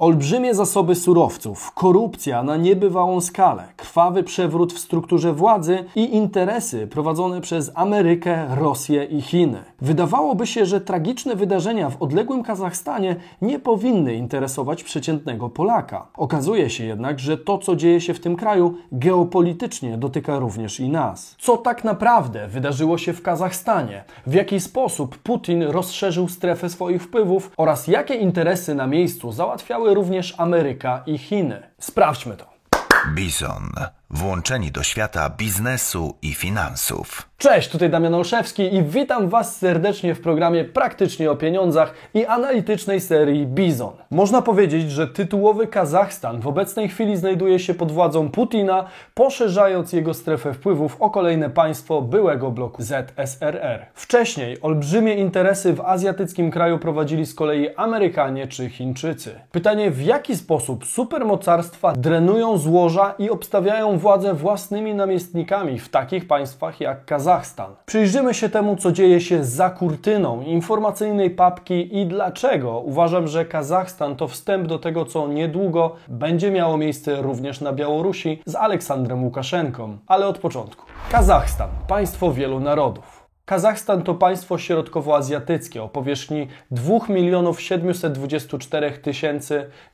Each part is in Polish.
Olbrzymie zasoby surowców, korupcja na niebywałą skalę, krwawy przewrót w strukturze władzy i interesy prowadzone przez Amerykę, Rosję i Chiny. Wydawałoby się, że tragiczne wydarzenia w odległym Kazachstanie nie powinny interesować przeciętnego Polaka. Okazuje się jednak, że to, co dzieje się w tym kraju, geopolitycznie dotyka również i nas. Co tak naprawdę wydarzyło się w Kazachstanie? W jaki sposób Putin rozszerzył strefę swoich wpływów oraz jakie interesy na miejscu załatwiały również Ameryka i Chiny? Sprawdźmy to. Bizon. Włączeni do świata biznesu i finansów. Cześć, tutaj Damian Olszewski i witam Was serdecznie w programie Praktycznie o Pieniądzach i analitycznej serii Bizon. Można powiedzieć, że tytułowy Kazachstan w obecnej chwili znajduje się pod władzą Putina, poszerzając jego strefę wpływów o kolejne państwo byłego bloku ZSRR. Wcześniej olbrzymie interesy w azjatyckim kraju prowadzili z kolei Amerykanie czy Chińczycy. Pytanie, w jaki sposób supermocarstwa drenują złoża i obstawiają władzę własnymi namiestnikami w takich państwach jak Kazachstan. Przyjrzymy się temu, co dzieje się za kurtyną informacyjnej papki i dlaczego uważam, że Kazachstan to wstęp do tego, co niedługo będzie miało miejsce również na Białorusi z Aleksandrem Łukaszenką. Ale od początku. Kazachstan, państwo wielu narodów. Kazachstan to państwo środkowoazjatyckie o powierzchni 2 724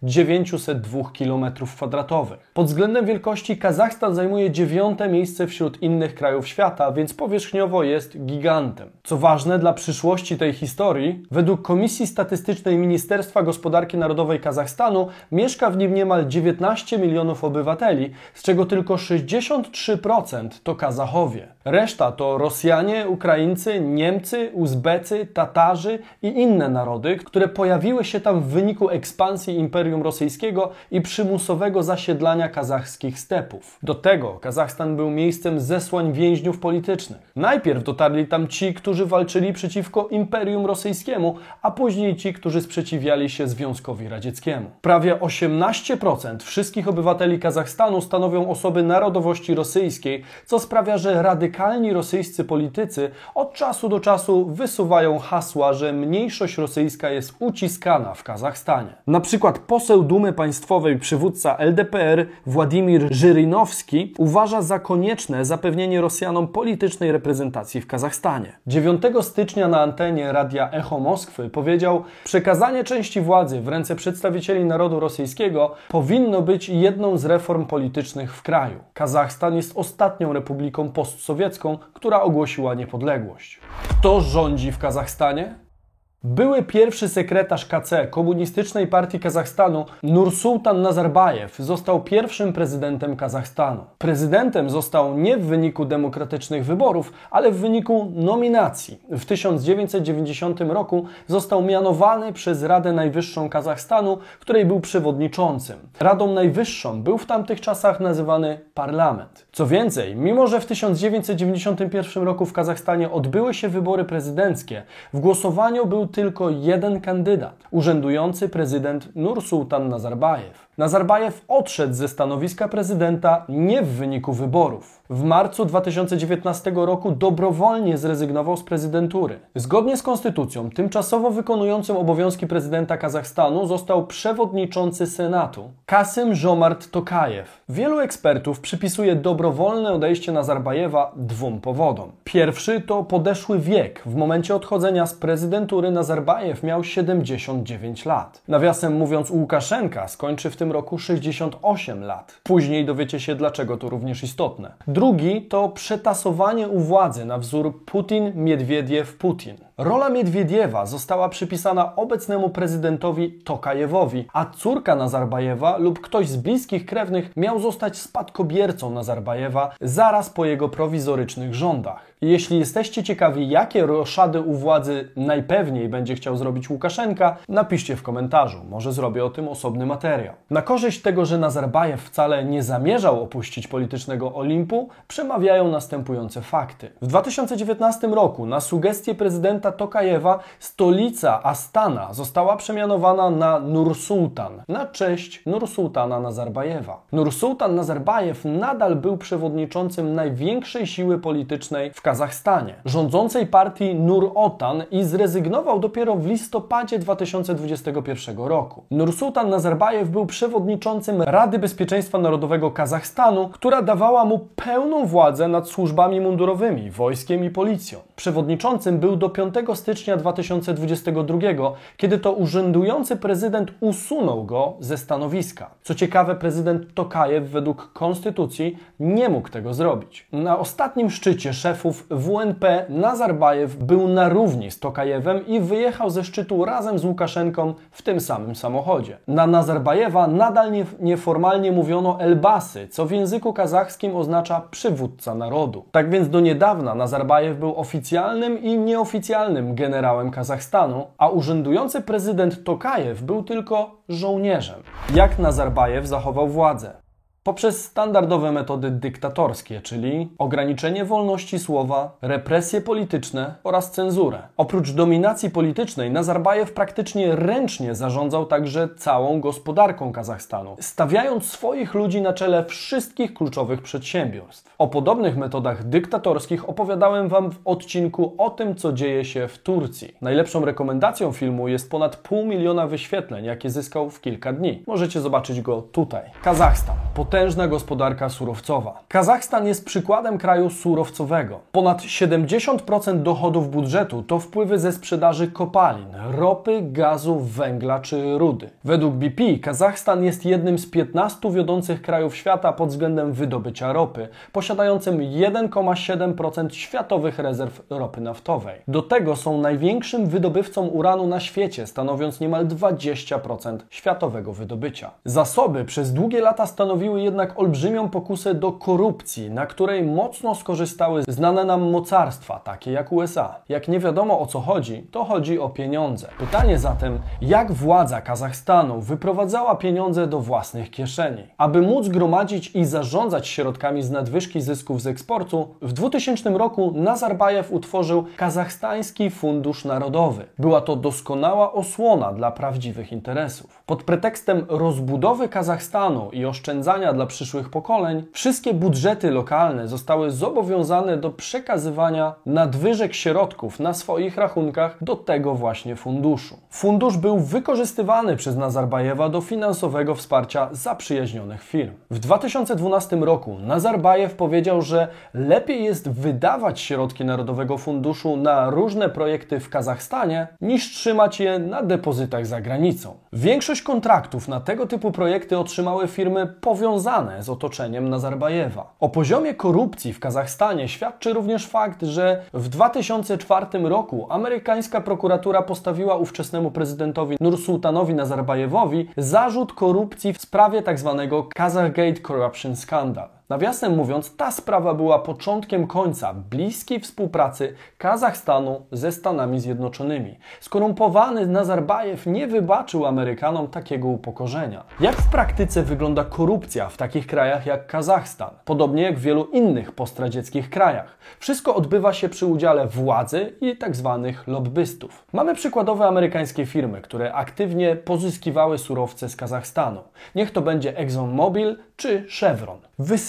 902 km2. Pod względem wielkości Kazachstan zajmuje dziewiąte miejsce wśród innych krajów świata, więc powierzchniowo jest gigantem. Co ważne dla przyszłości tej historii, według Komisji Statystycznej Ministerstwa Gospodarki Narodowej Kazachstanu mieszka w nim niemal 19 milionów obywateli, z czego tylko 63% to Kazachowie. Reszta to Rosjanie, Ukraińcy, Niemcy, Uzbecy, Tatarzy i inne narody, które pojawiły się tam w wyniku ekspansji Imperium Rosyjskiego i przymusowego zasiedlania kazachskich stepów. Do tego Kazachstan był miejscem zesłań więźniów politycznych. Najpierw dotarli tam ci, którzy walczyli przeciwko Imperium Rosyjskiemu, a później ci, którzy sprzeciwiali się Związkowi Radzieckiemu. Prawie 18% wszystkich obywateli Kazachstanu stanowią osoby narodowości rosyjskiej, co sprawia, że radykalni rosyjscy politycy od czasu do czasu wysuwają hasła, że mniejszość rosyjska jest uciskana w Kazachstanie. Na przykład poseł Dumy Państwowej, przywódca LDPR Władimir Żyrynowski uważa za konieczne zapewnienie Rosjanom politycznej reprezentacji w Kazachstanie. 9 stycznia na antenie Radia Echo Moskwy powiedział: Przekazanie części władzy w ręce przedstawicieli narodu rosyjskiego powinno być jedną z reform politycznych w kraju. Kazachstan jest ostatnią republiką postsowiecką, która ogłosiła niepodległość. Kto rządzi w Kazachstanie? Były pierwszy sekretarz KC Komunistycznej Partii Kazachstanu Nursultan Nazarbajew został pierwszym prezydentem Kazachstanu. Prezydentem został nie w wyniku demokratycznych wyborów, ale w wyniku nominacji. W 1990 roku został mianowany przez Radę Najwyższą Kazachstanu, której był przewodniczącym. Radą Najwyższą był w tamtych czasach nazywany parlament. Co więcej, mimo że w 1991 roku w Kazachstanie odbyły się wybory prezydenckie, w głosowaniu był tylko jeden kandydat urzędujący prezydent Nursultan Nazarbajew. Nazarbajew odszedł ze stanowiska prezydenta nie w wyniku wyborów. W marcu 2019 roku dobrowolnie zrezygnował z prezydentury. Zgodnie z konstytucją, tymczasowo wykonującym obowiązki prezydenta Kazachstanu został przewodniczący Senatu Kasym Żomart Tokajew. Wielu ekspertów przypisuje dobrowolne odejście Nazarbajewa dwóm powodom. Pierwszy to podeszły wiek. W momencie odchodzenia z prezydentury Nazarbajew miał 79 lat. Nawiasem mówiąc, Łukaszenka skończy w tym roku 68 lat. Później dowiecie się, dlaczego to również istotne. Drugi to przetasowanie u władzy na wzór Putin-Miedwiediew-Putin. Rola Miedwiediewa została przypisana obecnemu prezydentowi Tokajewowi, a córka Nazarbajewa lub ktoś z bliskich krewnych miał zostać spadkobiercą Nazarbajewa zaraz po jego prowizorycznych rządach. Jeśli jesteście ciekawi, jakie roszady u władzy najpewniej będzie chciał zrobić Łukaszenka, napiszcie w komentarzu, może zrobię o tym osobny materiał. Na korzyść tego, że Nazarbajew wcale nie zamierzał opuścić politycznego Olimpu, przemawiają następujące fakty. W 2019 roku na sugestię prezydenta prezydenta Tokajewa stolica Astana została przemianowana na Nursultan na cześć Nursultana Nazarbajewa. Nursultan Nazarbajew nadal był przewodniczącym największej siły politycznej w Kazachstanie, rządzącej partii Nur-Otan i zrezygnował dopiero w listopadzie 2021 roku. Nursultan Nazarbajew był przewodniczącym Rady Bezpieczeństwa Narodowego Kazachstanu, która dawała mu pełną władzę nad służbami mundurowymi, wojskiem i policją. Przewodniczącym był do 5 stycznia 2022, kiedy to urzędujący prezydent usunął go ze stanowiska. Co ciekawe, prezydent Tokajew według konstytucji nie mógł tego zrobić. Na ostatnim szczycie szefów WNP Nazarbajew był na równi z Tokajewem i wyjechał ze szczytu razem z Łukaszenką w tym samym samochodzie. Na Nazarbajewa nadal nie, nieformalnie mówiono Elbasy, co w języku kazachskim oznacza przywódca narodu. Tak więc do niedawna Nazarbajew był oficjalnym i nieoficjalnym generałem Kazachstanu, a urzędujący prezydent Tokajew był tylko żołnierzem. Jak Nazarbajew zachował władzę? Poprzez standardowe metody dyktatorskie, czyli ograniczenie wolności słowa, represje polityczne oraz cenzurę. Oprócz dominacji politycznej, Nazarbajew praktycznie ręcznie zarządzał także całą gospodarką Kazachstanu, stawiając swoich ludzi na czele wszystkich kluczowych przedsiębiorstw. O podobnych metodach dyktatorskich opowiadałem Wam w odcinku o tym, co dzieje się w Turcji. Najlepszą rekomendacją filmu jest ponad pół miliona wyświetleń, jakie zyskał w kilka dni. Możecie zobaczyć go tutaj. Kazachstan potężna gospodarka surowcowa. Kazachstan jest przykładem kraju surowcowego. Ponad 70% dochodów budżetu to wpływy ze sprzedaży kopalin, ropy, gazu, węgla czy rudy. Według BP Kazachstan jest jednym z 15 wiodących krajów świata pod względem wydobycia ropy, posiadającym 1,7% światowych rezerw ropy naftowej. Do tego są największym wydobywcą uranu na świecie, stanowiąc niemal 20% światowego wydobycia. Zasoby przez długie lata stanowiły jednak olbrzymią pokusę do korupcji, na której mocno skorzystały znane nam mocarstwa, takie jak USA. Jak nie wiadomo o co chodzi, to chodzi o pieniądze. Pytanie zatem, jak władza Kazachstanu wyprowadzała pieniądze do własnych kieszeni? Aby móc gromadzić i zarządzać środkami z nadwyżki zysków z eksportu, w 2000 roku Nazarbajew utworzył Kazachstański Fundusz Narodowy. Była to doskonała osłona dla prawdziwych interesów. Pod pretekstem rozbudowy Kazachstanu i oszczędzania dla przyszłych pokoleń, wszystkie budżety lokalne zostały zobowiązane do przekazywania nadwyżek środków na swoich rachunkach do tego właśnie funduszu. Fundusz był wykorzystywany przez Nazarbajewa do finansowego wsparcia zaprzyjaźnionych firm. W 2012 roku Nazarbajew powiedział, że lepiej jest wydawać środki Narodowego Funduszu na różne projekty w Kazachstanie, niż trzymać je na depozytach za granicą. Większość kontraktów na tego typu projekty otrzymały firmy powiązane z otoczeniem Nazarbajewa. O poziomie korupcji w Kazachstanie świadczy również fakt, że w 2004 roku amerykańska prokuratura postawiła ówczesnemu prezydentowi Nursultanowi Nazarbajewowi zarzut korupcji w sprawie tzw. Tak Kazakhgate Corruption Scandal. Nawiasem mówiąc, ta sprawa była początkiem końca bliskiej współpracy Kazachstanu ze Stanami Zjednoczonymi. Skorumpowany Nazarbajew nie wybaczył Amerykanom takiego upokorzenia. Jak w praktyce wygląda korupcja w takich krajach jak Kazachstan? Podobnie jak w wielu innych postradzieckich krajach. Wszystko odbywa się przy udziale władzy i tzw. Tak lobbystów. Mamy przykładowe amerykańskie firmy, które aktywnie pozyskiwały surowce z Kazachstanu. Niech to będzie ExxonMobil czy Chevron.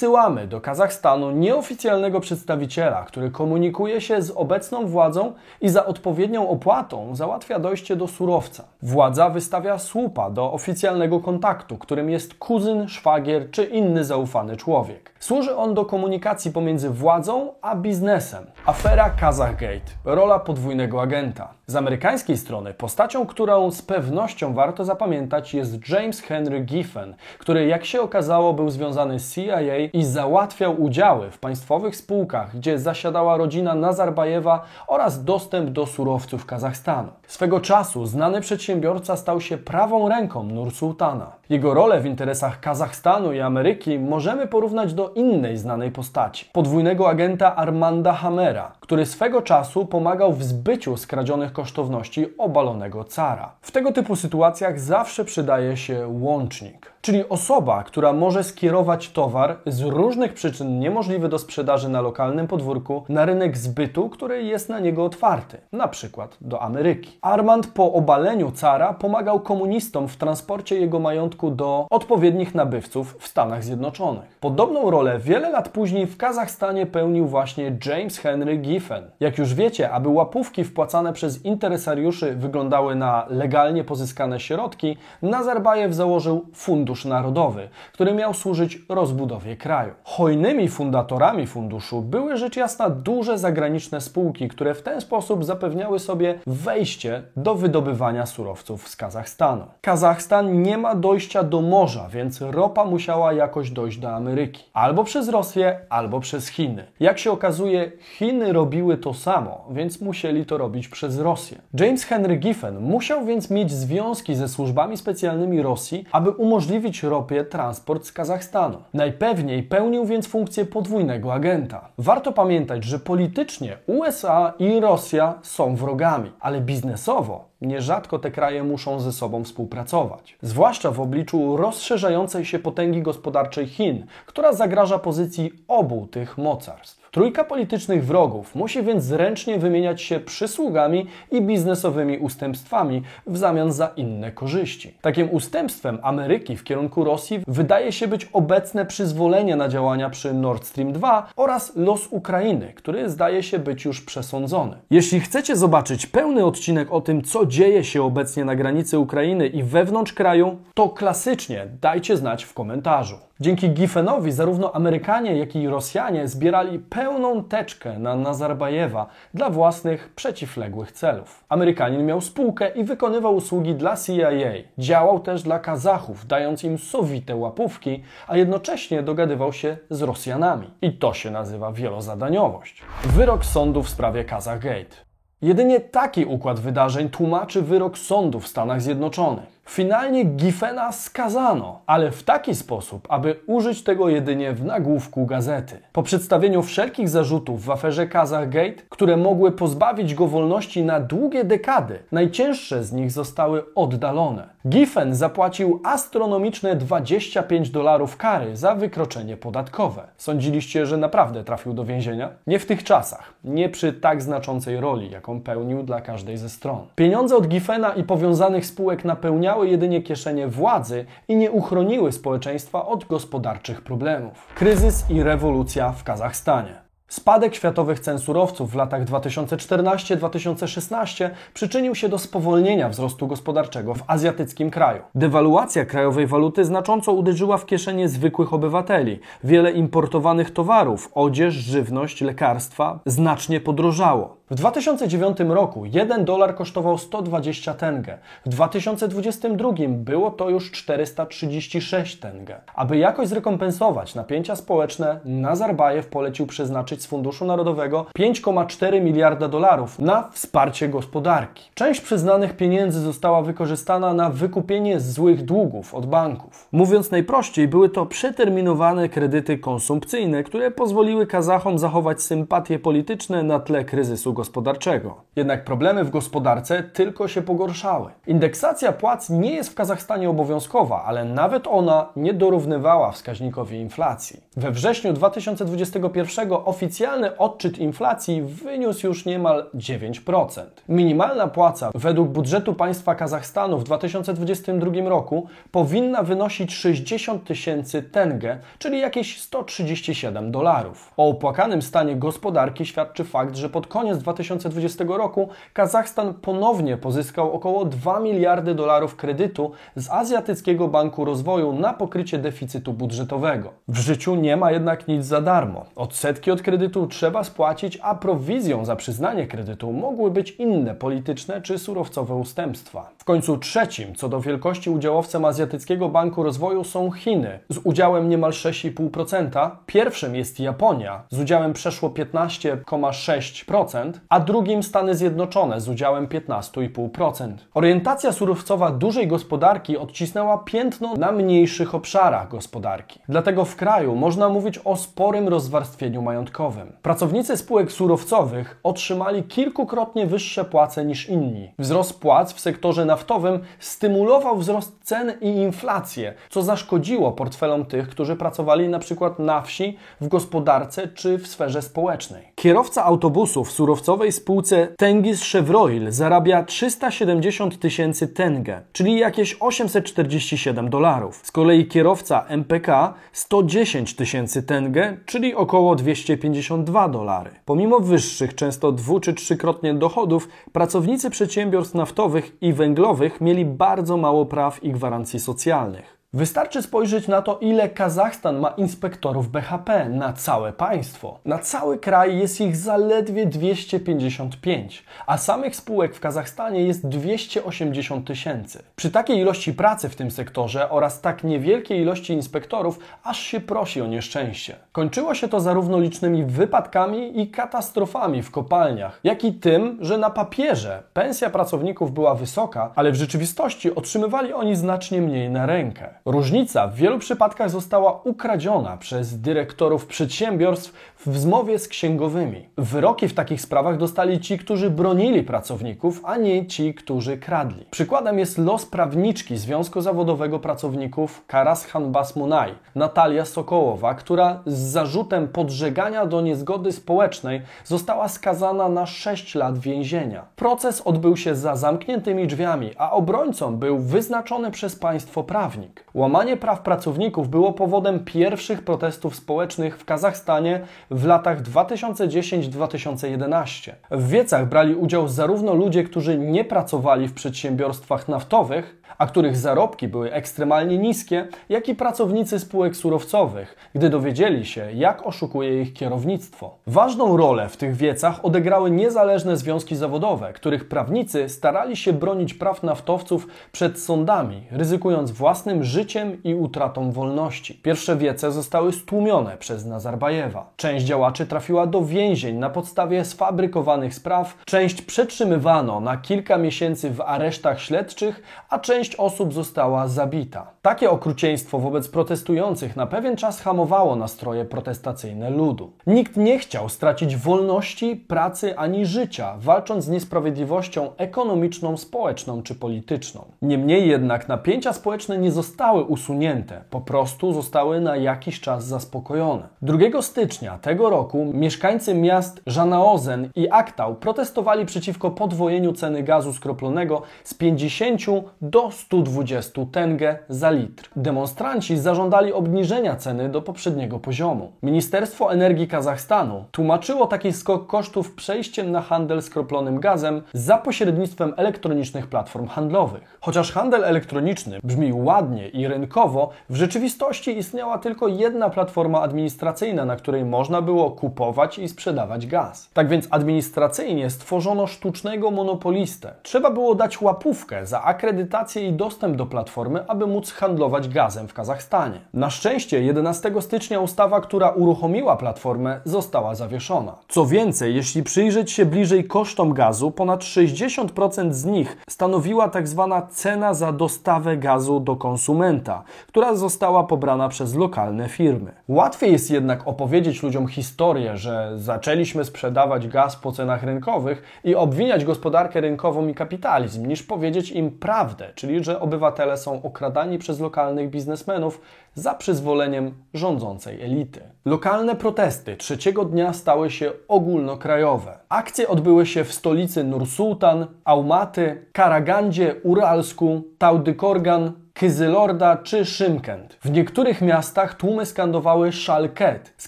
Wysyłamy do Kazachstanu nieoficjalnego przedstawiciela, który komunikuje się z obecną władzą i za odpowiednią opłatą załatwia dojście do surowca. Władza wystawia słupa do oficjalnego kontaktu, którym jest kuzyn, szwagier czy inny zaufany człowiek. Służy on do komunikacji pomiędzy władzą a biznesem. Afera Kazakhgate. Rola podwójnego agenta. Z amerykańskiej strony postacią, którą z pewnością warto zapamiętać jest James Henry Giffen, który jak się okazało był związany z CIA i załatwiał udziały w państwowych spółkach, gdzie zasiadała rodzina Nazarbajewa oraz dostęp do surowców Kazachstanu. Swego czasu znany przedsiębiorca stał się prawą ręką Nursultana. Jego rolę w interesach Kazachstanu i Ameryki możemy porównać do innej znanej postaci. Podwójnego agenta Armanda Hammera, który swego czasu pomagał w zbyciu skradzionych kosztowności obalonego cara. W tego typu sytuacjach zawsze przydaje się łącznik. Czyli osoba, która może skierować towar z różnych przyczyn niemożliwy do sprzedaży na lokalnym podwórku na rynek zbytu, który jest na niego otwarty, na przykład do Ameryki. Armand po obaleniu cara pomagał komunistom w transporcie jego majątku do odpowiednich nabywców w Stanach Zjednoczonych. Podobną rolę wiele lat później w Kazachstanie pełnił właśnie James Henry Giffen. Jak już wiecie, aby łapówki wpłacane przez interesariuszy wyglądały na legalnie pozyskane środki, Nazarbajew założył Fundusz Narodowy, który miał służyć rozbudowie kraju. Hojnymi fundatorami funduszu były rzecz jasna duże zagraniczne spółki, które w ten sposób zapewniały sobie wejście do wydobywania surowców z Kazachstanu. Kazachstan nie ma dojścia do morza, więc ropa musiała jakoś dojść do Ameryki. Albo przez Rosję, albo przez Chiny. Jak się okazuje, Chiny robiły to samo, więc musieli to robić przez Rosję. James Henry Giffen musiał więc mieć związki ze służbami specjalnymi Rosji, aby umożliwić ropie transport z Kazachstanu. Najpewniej pełnił więc funkcję podwójnego agenta. Warto pamiętać, że politycznie USA i Rosja są wrogami, ale biznesowo nierzadko te kraje muszą ze sobą współpracować. Zwłaszcza w obliczu rozszerzającej się potęgi gospodarczej Chin, która zagraża pozycji obu tych mocarstw. Trójka politycznych wrogów musi więc zręcznie wymieniać się przysługami i biznesowymi ustępstwami w zamian za inne korzyści. Takim ustępstwem Ameryki w kierunku Rosji wydaje się być obecne przyzwolenie na działania przy Nord Stream 2 oraz los Ukrainy, który zdaje się być już przesądzony. Jeśli chcecie zobaczyć pełny odcinek o tym, co dzieje się obecnie na granicy Ukrainy i wewnątrz kraju, to klasycznie dajcie znać w komentarzu. Dzięki Giffenowi zarówno Amerykanie, jak i Rosjanie zbierali pełną teczkę na Nazarbajewa dla własnych przeciwległych celów. Amerykanin miał spółkę i wykonywał usługi dla CIA. Działał też dla Kazachów, dając im sowite łapówki, a jednocześnie dogadywał się z Rosjanami. I to się nazywa wielozadaniowość. Wyrok sądu w sprawie Kazach Gate. Jedynie taki układ wydarzeń tłumaczy wyrok sądu w Stanach Zjednoczonych. Finalnie Giffena skazano, ale w taki sposób, aby użyć tego jedynie w nagłówku gazety. Po przedstawieniu wszelkich zarzutów w aferze Kazach Gate, które mogły pozbawić go wolności na długie dekady, najcięższe z nich zostały oddalone. Giffen zapłacił astronomiczne 25 dolarów kary za wykroczenie podatkowe. Sądziliście, że naprawdę trafił do więzienia? Nie w tych czasach, nie przy tak znaczącej roli, jaką pełnił dla każdej ze stron. Pieniądze od Giffena i powiązanych spółek napełniały jedynie kieszenie władzy i nie uchroniły społeczeństwa od gospodarczych problemów. Kryzys i rewolucja w Kazachstanie. Spadek światowych cen surowców w latach 2014-2016 przyczynił się do spowolnienia wzrostu gospodarczego w azjatyckim kraju. Dewaluacja krajowej waluty znacząco uderzyła w kieszenie zwykłych obywateli. Wiele importowanych towarów, odzież, żywność, lekarstwa znacznie podrożało. W 2009 roku 1 dolar kosztował 120 tenge. W 2022 było to już 436 tenge. Aby jakoś zrekompensować napięcia społeczne, Nazarbajew polecił przeznaczyć z Funduszu Narodowego 5,4 miliarda dolarów na wsparcie gospodarki. Część przyznanych pieniędzy została wykorzystana na wykupienie złych długów od banków. Mówiąc najprościej, były to przeterminowane kredyty konsumpcyjne, które pozwoliły Kazachom zachować sympatie polityczne na tle kryzysu gospodarczego. Jednak problemy w gospodarce tylko się pogorszały. Indeksacja płac nie jest w Kazachstanie obowiązkowa, ale nawet ona nie dorównywała wskaźnikowi inflacji. We wrześniu 2021 oficjalny odczyt inflacji wyniósł już niemal 9%. Minimalna płaca według budżetu państwa Kazachstanu w 2022 roku powinna wynosić 60 tysięcy tenge, czyli jakieś 137 dolarów. O opłakanym stanie gospodarki świadczy fakt, że pod koniec 2020 roku Kazachstan ponownie pozyskał około 2 miliardy dolarów kredytu z Azjatyckiego Banku Rozwoju na pokrycie deficytu budżetowego. W życiu nie ma jednak nic za darmo. Odsetki od kredytu trzeba spłacić, a prowizją za przyznanie kredytu mogły być inne polityczne czy surowcowe ustępstwa. W końcu trzecim co do wielkości udziałowcem Azjatyckiego Banku Rozwoju są Chiny z udziałem niemal 6,5%. Pierwszym jest Japonia z udziałem przeszło 15,6%, a drugim Stany Zjednoczone z udziałem 15,5%. Orientacja surowcowa dużej gospodarki odcisnęła piętno na mniejszych obszarach gospodarki. Dlatego w kraju można mówić o sporym rozwarstwieniu majątkowym. Pracownicy spółek surowcowych otrzymali kilkukrotnie wyższe płace niż inni. Wzrost płac w sektorze naftowym stymulował wzrost cen i inflację, co zaszkodziło portfelom tych, którzy pracowali na przykład na wsi, w gospodarce czy w sferze społecznej. Kierowca autobusu w surowcowej spółce Tengis Chevroil zarabia 370 tysięcy tenge, czyli jakieś 847 dolarów. Z kolei kierowca MPK 110 tysięcy tenge, czyli około 252 dolary. Pomimo wyższych, często dwu czy trzykrotnie dochodów, pracownicy przedsiębiorstw naftowych i węglowych mieli bardzo mało praw i gwarancji socjalnych. Wystarczy spojrzeć na to, ile Kazachstan ma inspektorów BHP na całe państwo. Na cały kraj jest ich zaledwie 255, a samych spółek w Kazachstanie jest 280 tysięcy. Przy takiej ilości pracy w tym sektorze oraz tak niewielkiej ilości inspektorów, aż się prosi o nieszczęście. Kończyło się to zarówno licznymi wypadkami i katastrofami w kopalniach, jak i tym, że na papierze pensja pracowników była wysoka, ale w rzeczywistości otrzymywali oni znacznie mniej na rękę. Różnica w wielu przypadkach została ukradziona przez dyrektorów przedsiębiorstw w zmowie z księgowymi. Wyroki w takich sprawach dostali ci, którzy bronili pracowników, a nie ci, którzy kradli. Przykładem jest los prawniczki Związku Zawodowego Pracowników Karas Hanbas Munaj, Natalia Sokołowa, która z zarzutem podżegania do niezgody społecznej została skazana na 6 lat więzienia. Proces odbył się za zamkniętymi drzwiami, a obrońcą był wyznaczony przez państwo prawnik. Łamanie praw pracowników było powodem pierwszych protestów społecznych w Kazachstanie w latach 2010-2011. W wiecach brali udział zarówno ludzie, którzy nie pracowali w przedsiębiorstwach naftowych, a których zarobki były ekstremalnie niskie, jak i pracownicy spółek surowcowych, gdy dowiedzieli się, jak oszukuje ich kierownictwo. Ważną rolę w tych wiecach odegrały niezależne związki zawodowe, których prawnicy starali się bronić praw naftowców przed sądami, ryzykując własnym życiem i utratą wolności. Pierwsze wiece zostały stłumione przez Nazarbajewa. Część działaczy trafiła do więzień na podstawie sfabrykowanych spraw, część przetrzymywano na kilka miesięcy w aresztach śledczych, a część część osób została zabita. Takie okrucieństwo wobec protestujących na pewien czas hamowało nastroje protestacyjne ludu. Nikt nie chciał stracić wolności, pracy ani życia, walcząc z niesprawiedliwością ekonomiczną, społeczną czy polityczną. Niemniej jednak napięcia społeczne nie zostały usunięte, po prostu zostały na jakiś czas zaspokojone. 2 stycznia tego roku mieszkańcy miast Żanaozen i Aktau protestowali przeciwko podwojeniu ceny gazu skroplonego z 50 do 120 tenge za litr. Demonstranci zażądali obniżenia ceny do poprzedniego poziomu. Ministerstwo Energii Kazachstanu tłumaczyło taki skok kosztów przejściem na handel skroplonym gazem za pośrednictwem elektronicznych platform handlowych. Chociaż handel elektroniczny brzmi ładnie i rynkowo, w rzeczywistości istniała tylko jedna platforma administracyjna, na której można było kupować i sprzedawać gaz. Tak więc administracyjnie stworzono sztucznego monopolistę. Trzeba było dać łapówkę za akredytację i dostęp do platformy, aby móc handlować gazem w Kazachstanie. Na szczęście 11 stycznia ustawa, która uruchomiła platformę, została zawieszona. Co więcej, jeśli przyjrzeć się bliżej kosztom gazu, ponad 60% z nich stanowiła tzw. Tak cena za dostawę gazu do konsumenta, która została pobrana przez lokalne firmy. Łatwiej jest jednak opowiedzieć ludziom historię, że zaczęliśmy sprzedawać gaz po cenach rynkowych i obwiniać gospodarkę rynkową i kapitalizm, niż powiedzieć im prawdę, czyli że obywatele są okradani przez lokalnych biznesmenów za przyzwoleniem rządzącej elity. Lokalne protesty trzeciego dnia stały się ogólnokrajowe. Akcje odbyły się w stolicy Nursultan, Almaty, Karagandzie, Uralsku, Taudykorgan, Kyzylorda czy Szymkent. W niektórych miastach tłumy skandowały Szalket, z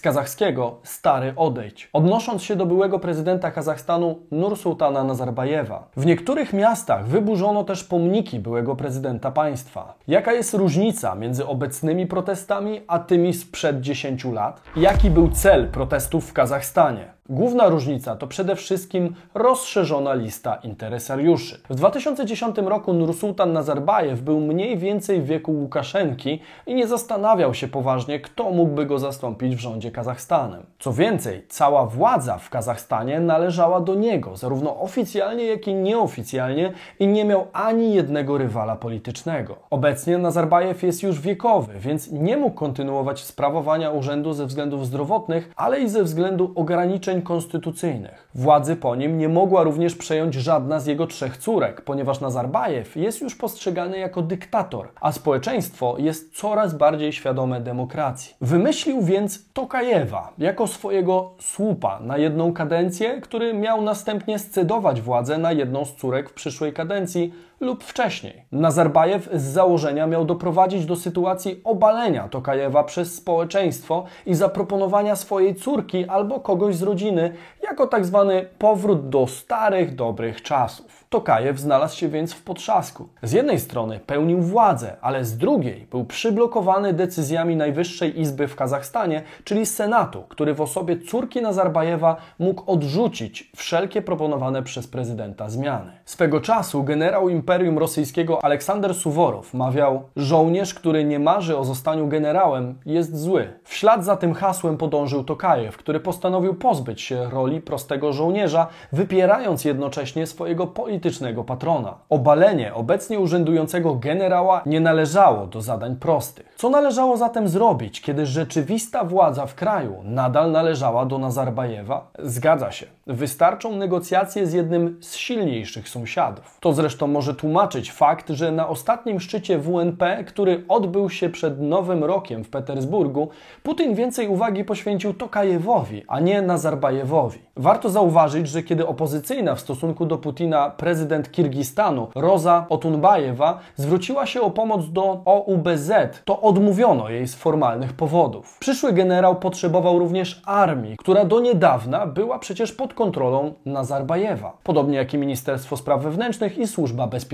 kazachskiego stary odejdź, odnosząc się do byłego prezydenta Kazachstanu Nursultana Nazarbajewa. W niektórych miastach wyburzono też pomniki byłego prezydenta państwa. Jaka jest różnica między obecnymi protestami a tymi sprzed 10 lat? Jaki był cel protestów w Kazachstanie? Główna różnica to przede wszystkim rozszerzona lista interesariuszy. W 2010 roku Nursultan Nazarbajew był mniej więcej w wieku Łukaszenki i nie zastanawiał się poważnie, kto mógłby go zastąpić w rządzie Kazachstanem. Co więcej, cała władza w Kazachstanie należała do niego, zarówno oficjalnie, jak i nieoficjalnie i nie miał ani jednego rywala politycznego. Obecnie Nazarbajew jest już wiekowy, więc nie mógł kontynuować sprawowania urzędu ze względów zdrowotnych, ale i ze względu ograniczeń konstytucyjnych. Władzy po nim nie mogła również przejąć żadna z jego trzech córek, ponieważ Nazarbajew jest już postrzegany jako dyktator, a społeczeństwo jest coraz bardziej świadome demokracji. Wymyślił więc Tokajewa jako swojego słupa na jedną kadencję, który miał następnie scedować władzę na jedną z córek w przyszłej kadencji lub wcześniej. Nazarbajew z założenia miał doprowadzić do sytuacji obalenia Tokajewa przez społeczeństwo i zaproponowania swojej córki albo kogoś z rodziny jako tak zwany powrót do starych, dobrych czasów. Tokajew znalazł się więc w potrzasku. Z jednej strony pełnił władzę, ale z drugiej był przyblokowany decyzjami Najwyższej Izby w Kazachstanie, czyli Senatu, który w osobie córki Nazarbajewa mógł odrzucić wszelkie proponowane przez prezydenta zmiany. Swego czasu generał Imperium Rosyjskiego Aleksander Suworow mawiał: Żołnierz, który nie marzy o zostaniu generałem, jest zły. W ślad za tym hasłem podążył Tokajew, który postanowił pozbyć się roli prostego żołnierza, wypierając jednocześnie swojego politycznego patrona. Obalenie obecnie urzędującego generała nie należało do zadań prostych. Co należało zatem zrobić, kiedy rzeczywista władza w kraju nadal należała do Nazarbajewa? Zgadza się. Wystarczą negocjacje z jednym z silniejszych sąsiadów. To zresztą może tłumaczyć fakt, że na ostatnim szczycie WNP, który odbył się przed Nowym Rokiem w Petersburgu, Putin więcej uwagi poświęcił Tokajewowi, a nie Nazarbajewowi. Warto zauważyć, że kiedy opozycyjna w stosunku do Putina prezydent Kirgistanu Roza Otunbajewa zwróciła się o pomoc do OUBZ, to odmówiono jej z formalnych powodów. Przyszły generał potrzebował również armii, która do niedawna była przecież pod kontrolą Nazarbajewa, podobnie jak i Ministerstwo Spraw Wewnętrznych i Służba Bezpieczeństwa.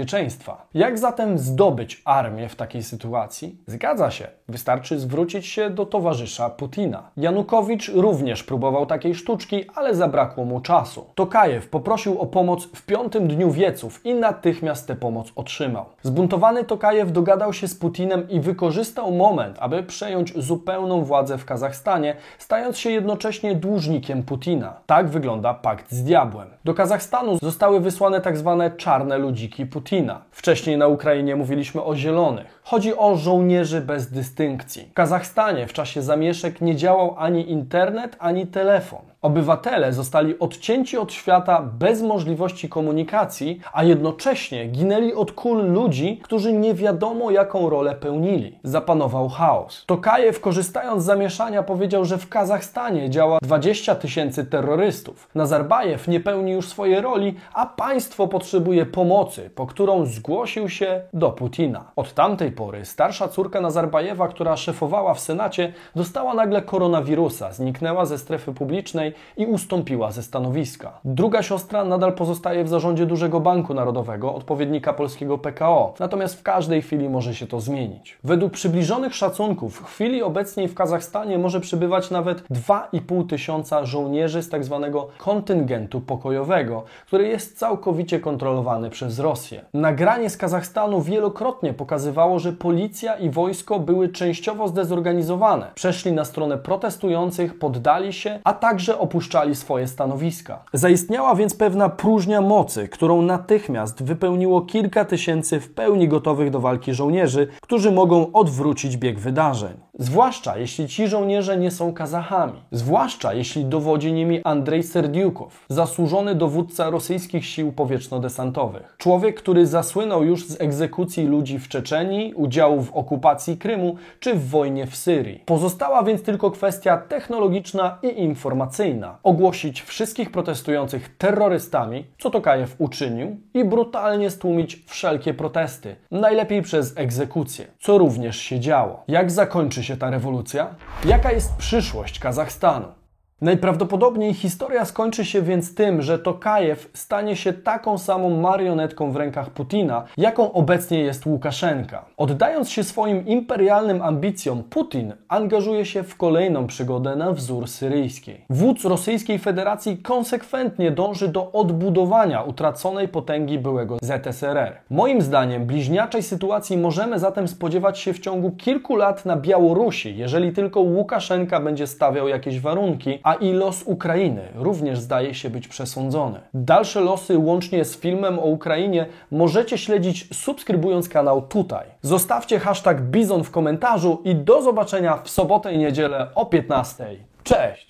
Jak zatem zdobyć armię w takiej sytuacji? Zgadza się, wystarczy zwrócić się do towarzysza Putina. Janukowicz również próbował takiej sztuczki, ale zabrakło mu czasu. Tokajew poprosił o pomoc w piątym dniu wieców i natychmiast tę pomoc otrzymał. Zbuntowany Tokajew dogadał się z Putinem i wykorzystał moment, aby przejąć zupełną władzę w Kazachstanie, stając się jednocześnie dłużnikiem Putina. Tak wygląda pakt z diabłem. Do Kazachstanu zostały wysłane tak zwane czarne ludziki Putina. Wcześniej na Ukrainie mówiliśmy o zielonych. Chodzi o żołnierzy bez dystynkcji. W Kazachstanie w czasie zamieszek nie działał ani internet, ani telefon. Obywatele zostali odcięci od świata bez możliwości komunikacji, a jednocześnie ginęli od kul ludzi, którzy nie wiadomo jaką rolę pełnili. Zapanował chaos. Tokajew, korzystając z zamieszania, powiedział, że w Kazachstanie działa 20 tysięcy terrorystów. Nazarbajew nie pełni już swojej roli, a państwo potrzebuje pomocy, po którą zgłosił się do Putina. Od tamtej pory starsza córka Nazarbajewa, która szefowała w Senacie, dostała nagle koronawirusa, zniknęła ze strefy publicznej i ustąpiła ze stanowiska. Druga siostra nadal pozostaje w zarządzie dużego banku narodowego, odpowiednika polskiego PKO, natomiast w każdej chwili może się to zmienić. Według przybliżonych szacunków w chwili obecnej w Kazachstanie może przybywać nawet 2,5 tysiąca żołnierzy z tak zwanego kontyngentu pokojowego, który jest całkowicie kontrolowany przez Rosję. Nagranie z Kazachstanu wielokrotnie pokazywało, że policja i wojsko były częściowo zdezorganizowane. Przeszli na stronę protestujących, poddali się, a także opuszczali swoje stanowiska. Zaistniała więc pewna próżnia mocy, którą natychmiast wypełniło kilka tysięcy w pełni gotowych do walki żołnierzy, którzy mogą odwrócić bieg wydarzeń. Zwłaszcza jeśli ci żołnierze nie są Kazachami. Zwłaszcza jeśli dowodzi nimi Andrzej Serdiukow, zasłużony dowódca rosyjskich sił powietrzno-desantowych. Człowiek, który zasłynął już z egzekucji ludzi w Czeczenii, udziału w okupacji Krymu czy w wojnie w Syrii. Pozostała więc tylko kwestia technologiczna i informacyjna. Ogłosić wszystkich protestujących terrorystami, co Tokajew uczynił, i brutalnie stłumić wszelkie protesty. Najlepiej przez egzekucję, co również się działo. Jak zakończy się ta rewolucja? Jaka jest przyszłość Kazachstanu? Najprawdopodobniej historia skończy się więc tym, że Tokajew stanie się taką samą marionetką w rękach Putina, jaką obecnie jest Łukaszenka. Oddając się swoim imperialnym ambicjom, Putin angażuje się w kolejną przygodę na wzór syryjskiej. Wódz Rosyjskiej Federacji konsekwentnie dąży do odbudowania utraconej potęgi byłego ZSRR. Moim zdaniem bliźniaczej sytuacji możemy zatem spodziewać się w ciągu kilku lat na Białorusi, jeżeli tylko Łukaszenka będzie stawiał jakieś warunki, a i los Ukrainy również zdaje się być przesądzony. Dalsze losy łącznie z filmem o Ukrainie możecie śledzić subskrybując kanał tutaj. Zostawcie hashtag Bizon w komentarzu i do zobaczenia w sobotę i niedzielę o 15. Cześć!